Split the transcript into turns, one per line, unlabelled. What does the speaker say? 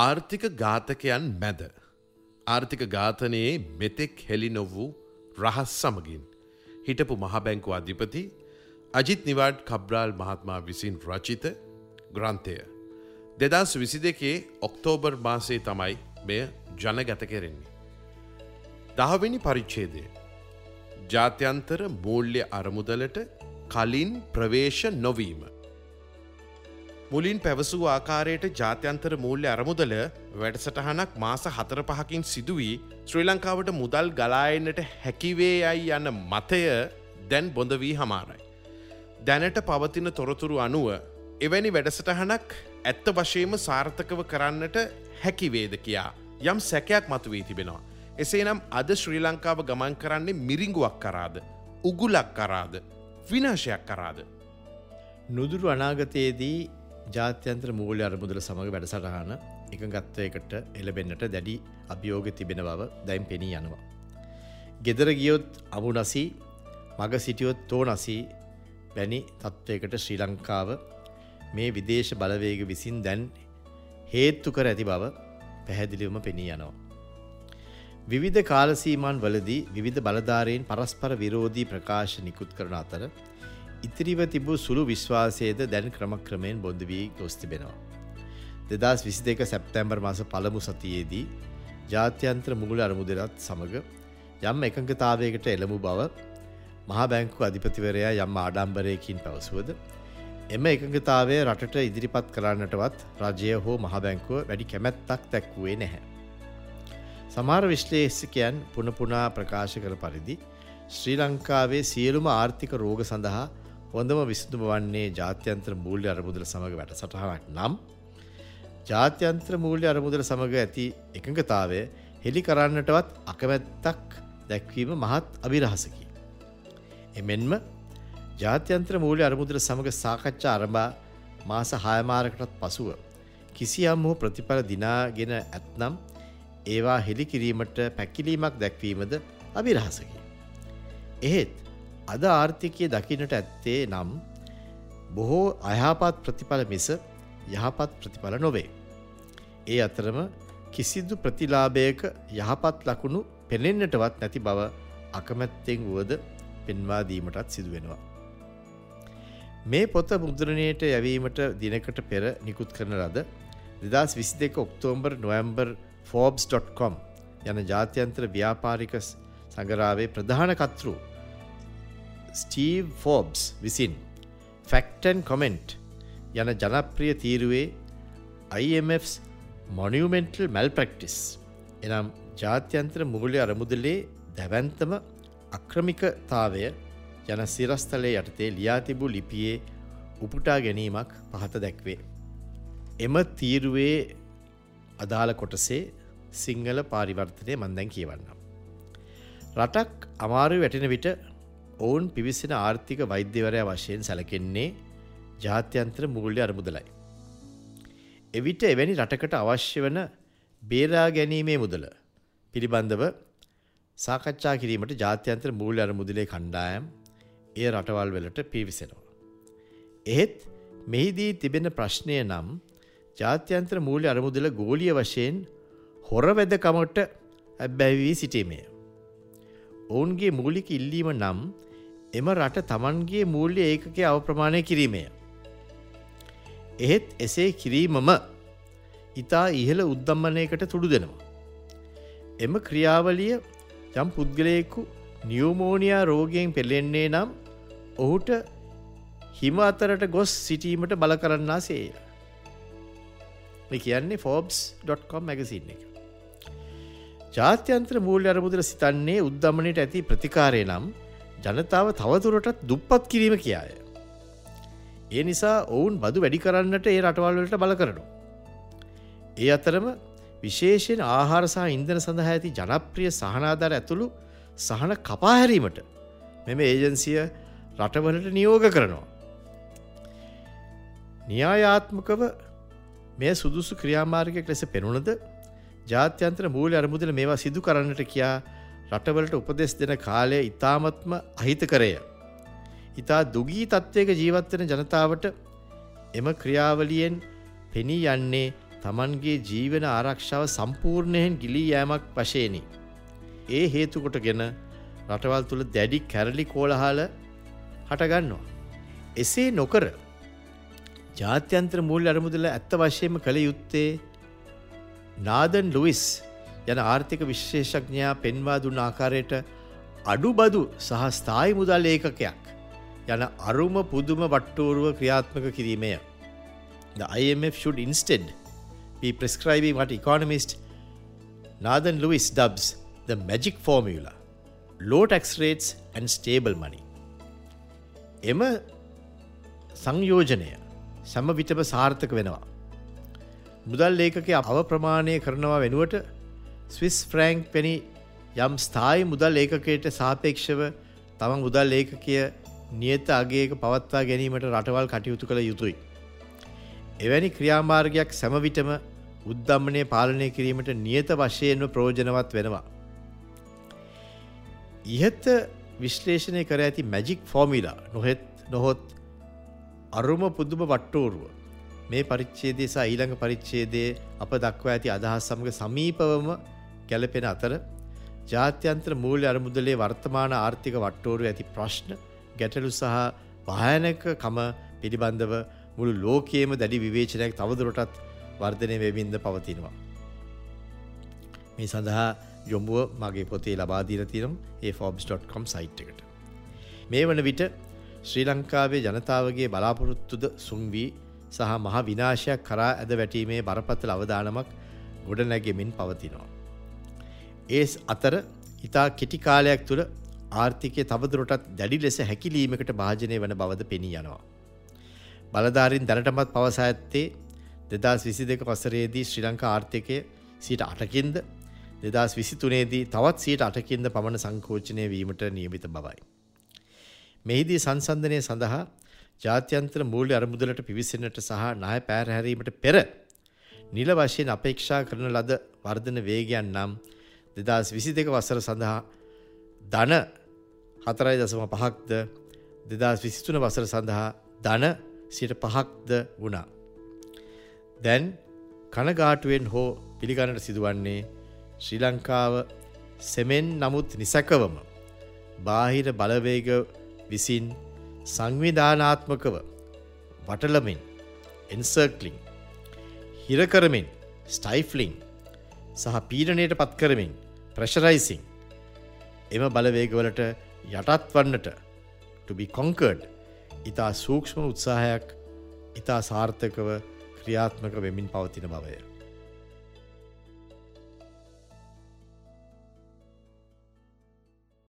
ආර්ථික ඝාතකයන් මැද. ආර්ථික ඝාතනයේ මෙතෙක් හෙළි නොවූ රහස් සමගින්. හිටපු මහබැංකු අධිපති අජිත් නිවාඩ් කබ්‍රාල් මහත්මා විසින් රචිත ග්‍රන්ථය. දෙදස් විසි දෙකේ ඔක්තෝබර් මාසේ තමයි මෙය ජනගත කෙරෙන්නේ. දහවෙනි පරිච්ඡේදය. ජාත්‍යන්තර මූල්‍ය අරමුදලට කලින් ප්‍රවේශ නොවීම. මුලින් පැවසූ ආකාරයට ජාත්‍යන්තර මූල්‍ය අරමුදල වැඩසටහනක් මාස හතර පහකින් සිදුවී ශ්‍රී ලංකාවට මුදල් ගලායන්නට හැකිවේ යයි යන්න මතය දැන් බොඳ වී හමාරයි. දැනට පවතින තොරතුරු අනුව එවැනි වැඩසටහනක් ඇත්ත වශයෙන්ම සාර්ථකව කරන්නට හැකිවේද කියා යම් සැකයක් මතු වී තිබෙනවා. එසේනම් අද ශ්‍රී ලංකාව ගමන් කරන්නේ මිරිංගුවක් කරාද උගුලක් කරාද විනාශයක් කරාද.
නුදුරු අනාගතයේදී ජාත්‍යන්ත්‍ර මූල්‍ය අරමුදල සමඟ වැඩසටහන එකගත්වයකට එලබෙන්නට දැඩි අභියෝග තිබෙන බව දැයිම් පෙනී යනවා. ගෙදර ගියොත් අමු නසී මග සිටියොත් තෝ නසී වැනි තත්ත්වයකට ශ්‍රී ලංකාව මේ විදේශ බලවේග විසින් දැන් හේත්තු කර ඇති බව පැහැදිලිවම පෙනී යනවා. විවිධ කාලසීමන් වලදී විවිධ බලධාරයෙන් පරස්පර විරෝධී ප්‍රකාශ නිකුත් කරන අතර ඉතිරිව තිබූ සුළු විශ්වාසයද දැන් ක්‍රමක්‍රමයෙන් බොඳ වී ගොස් තිබෙනවා. දෙදස් විසි දෙක සැප්තැම්බර් මාස පළමු සතියේදී ජාත්‍යන්ත්‍ර මුගල අරමුදරත් සමඟ යම් එකඟතාවයකට එළමු බව මහා බැංකු අධිපතිවරයා යම් ආඩම්බරයකින් පැවසුවද එම එකඟතාවය රටට ඉදිරිපත් කරන්නටවත් රජය හෝ මහබැංකුව වැඩි කැමැත්තක් දැක්වුවේ නැහැ. සමාර විශ්ලේෂකයන් පුනපුනා ප්‍රකාශ කර පරිදි ශ්‍රී ලංකාවේ සියලුම ආර්ථික රෝග සඳහා හොඳම විසඳුම වන්නේ ජාත්‍යන්ත්‍ර මූල්‍ය අරමුදල සමඟ වැට සටහනක් නම් ජාත්‍යන්ත්‍ර මූල්‍ය අරමුදල සමඟ ඇති එකඟතාවය හෙළි කරන්නටවත් අකමැත්තක් දැක්වීම මහත් අභිරහසකි. එමෙන්ම ජාත්‍යන්ත්‍ර මූල්‍ය අරමුදල සමඟ සාකච්ඡා අරඹා මාස හයමාරකටත් පසුව කිසියම් හෝ ප්‍රතිඵල දිනාගෙන ඇත්නම් ඒවා හෙළි කිරීමට පැකිලීමක් දැක්වීමද අභිරහසකි. එහෙත් අද ආර්ථිකය දකිනට ඇත්තේ නම් බොහෝ අයහපත් ප්‍රතිඵල මිස යහපත් ප්‍රතිඵල නොවේ. ඒ අතරම කිසිදු ප්‍රතිලාභයක යහපත් ලකුණු පෙනෙන්නටවත් නැති බව අකමැත්තෙන් වුවද පෙන්වා දීමටත් සිදුවෙනවා. මේ පොත මුද්‍රණයට යැවීමට දිනකට පෙර නිකුත් කරන ලද දෙදස් විසි දෙක ඔක්තෝම්බර් නොවම්බර් ෆෝබ්ස්.com යන ජාත්‍යන්ත්‍ර ව්‍යාපාරික සඟරාවේ ප්‍රධානකත්රු ස්ටීව් ෆෝබ්ස් විසින් ෆැක්ටන් කොමෙන්ට් යන ජනප්‍රිය තීරුවේ IMFs මොනියමෙන්ටල් මැල් ප්‍රක්ටිස් එනම් ජාත්‍යන්ත්‍ර මුගලි අරමුදලේ දැවන්තම අක්‍රමිකතාවය යන සිරස්තලේ යටතේ ලියා තිබූ ලිපියේ උපුටා ගැනීමක් පහත දැක්වේ. එම තීරුවේ අදාළ කොටසේ සිංහල පාරිවර්තනය මන්දැන් කියවන්නම්. රටක් අමාරු වැටෙන විට ඔවුන් පිවිසෙන ආර්ථික වෛද්‍යවරය වශයෙන් සැලකෙන්නේ ජාත්‍යන්ත්‍ර මුගල්්‍ය අරමුදලයි. එවිට එවැනි රටකට අවශ්‍ය වන බේරා ගැනීමේ මුදල පිළිබඳව සාකච්ඡා කිරීමට ජාත්‍යන්ත්‍ර මූල්‍ය අරමුදලේ කණ්ඩායම් එය රටවල් වලට පිවිසෙනවා. එහෙත් මෙහිදී තිබෙන ප්‍රශ්නය නම් ජාත්‍යන්ත්‍ර මූල්‍ය අරමුදල ගෝලිය වශයෙන් හොරවැදකමට ඇබැවී සිටීමය. ඔවුන්ගේ මූලික ඉල්ලීම නම් එම රට තමන්ගේ මූල්‍ය ඒකක අවප්‍රමාණය කිරීමය. එහෙත් එසේ කිරීමම ඉතා ඉහළ උද්දම්මනයකට තුඩු දෙනවා. එම ක්‍රියාවලිය යම් පුද්ගලයෙකු නියෝමෝනියා රෝගයෙන් පෙළෙන්නේ නම් ඔහුට හිම අතරට ගොස් සිටීමට බල කරන්නා සේය. මේ කියන්නේ ෆෝබ්ස්.com මැගසින් එක. ජාත්‍යන්ත්‍ර මූල්‍ය අරමුදල සිතන්නේ උද්දමනයට ඇති ප්‍රතිකාරය නම් ජනතාව තවතුරටත් දුප්පත් කිරීම කියාය. ඒ නිසා ඔවුන් බදු වැඩි කරන්නට ඒ රටවල්වලට බල කරනු. ඒ අතරම විශේෂයෙන් ආහාරසා ඉන්දන සඳහා ඇති ජනප්‍රිය සහනාධර ඇතුළු සහන කපාහැරීමට මෙම ඒජන්සිය රටවලට නියෝග කරනවා. න්‍යායාත්මකව මේ සුදුසු ක්‍රියාමාර්ගයක් ලෙස පෙනුණද ජාත්‍යන්ත්‍ර මූල අරමුදල මේවා සිදු කරන්නට කියා රටවලට උපදෙස් දෙන කාලය ඉතාමත්ම අහිත කරය. ඉතා දුගී තත්ත්වයක ජීවත්වන ජනතාවට එම ක්‍රියාවලියෙන් පෙනී යන්නේ තමන්ගේ ජීවන ආරක්ෂාව සම්පූර්ණයෙන් ගිලී යෑමක් වශයනි. ඒ හේතුකොට ගෙන රටවල් තුළ දැඩි කැරලි කෝලහාල හටගන්නවා. එසේ නොකර ජාත්‍යන්ත්‍ර මූල් අරමුදල ඇත්ත වශයෙන්ම කළ යුත්තේ නාදන් ලුවිස් යන ආර්ථික විශේෂඥයා පෙන්වා දුන්න ආකාරයට අඩුබදු සහ ස්ථායි මුදල් ඒකකයක් යන අරුම පුදුම වට්ටෝරුව ක්‍රියාත්මක කිරීමය. The IMF should instead be prescribing what economist Nathan Lewis dubs the magic formula low tax rates and stable money. එම සංයෝජනය සැම විටම සාර්ථක වෙනවා. මුදල් ලේකක අව ප්‍රමාණය කරනවා වෙනුවට ස්විස් ෆ්‍රෑන්ක් පැණි යම් ස්ථායි මුදල් ඒකකයට සාපේක්ෂව තමන් මුදල් ඒකකය නියත අගේක පවත්වා ගැනීමට රටවල් කටයුතු කළ යුතුයි. එවැනි ක්‍රියාමාර්ගයක් සැමවිටම උද්ධම්මනය පාලනය කිරීමට නියත වශයෙන්ම ප්‍රෝජනවත් වෙනවා. ඉහත්ත විශ්ලේෂණය කර ඇති මැජික් ෆෝමිලා නොහෙත් නොහොත් අරුම පුදුම වට්ටෝරුව මේ පරිච්චේදේ සහ ඊළඟ පරිච්චේදේ අප දක්වා ඇති අදහස් සමඟ සමීපවම ගැලපෙන අතර ජාත්‍යන්ත්‍ර මූල්‍ය අරමුදලේ වර්තමාන ආර්ථික වට්ටෝරු ඇති ප්‍රශ්න ගැටලු සහ භායනකකම පිළිබඳව මුළු ලෝකයේම දැඩි විවේචනයක් තවදුරටත් වර්ධනය වෙමින්ද පවතිනවා. මේ සඳහා යොමුව මගේ පොතේ ලබාදීර තිනම් ඒ ෆෝබ්ස්.com සයිට් එකට. මේ වන විට ශ්‍රී ලංකාවේ ජනතාවගේ බලාපොරොත්තුද සුන්වී සහ මහ විනාශයක් කරා ඇද වැටීමේ බරපත්තල අවධානමක් ගොඩනැගෙමින් පවතිනවා. ඒ අතර ඉතා කෙටිකාලයක් තුළ ආර්ථිකය තවදුරටත් දැඩි ලෙස හැකිලීමකට භාජනය වන බවද පෙනී යනවා. බලධාරින් දැනටමත් පවසා ඇත්තේ දෙදස් විසි දෙක වසරේදී ශ්‍රී ලංකා ආර්ථිකය සීට අටකින්ද දෙදස් විසිතුනේදී තවත් සීට අටකින්ද පමණ සංකෝචනය වීමට නියමිත බවයි. මෙහිදී සංසන්ධනය සඳහා ජාත්‍යන්ත්‍ර මූල්‍ය අරමුදලට පිවිසෙනට සහ ණය පෑරහැරීමට පෙර නිල වශයෙන් අපේක්ෂා කරන ලද වර්ධන වේගයන් නම් දෙදස් විසි දෙක වසර සඳහා ධන හතරයි දසම පහක්ද දෙදස් විසිතුන වසර සඳහා ධන සිට පහක්ද වුණා. දැන් කනගාටුවෙන් හෝ පිළිගණට සිදුවන්නේ ශ්‍රී ලංකාව සෙමෙන් නමුත් නිසැකවම බාහිර බලවේග විසින් සංවිධානාත්මකව වටලමින් එන්සර්කලින් හිරකරමින් ස්ටයිෆ්ලිං සහ පීඩනයට පත්කරමින් ප්‍රශරයිසිං එම බලවේගවලට යටත් වන්නට to be conquered ඉතා සූක්ෂ්ම උත්සාහයක් ඉතා සාර්ථකව ක්‍රියාත්මක වෙමින් පවතින බවය.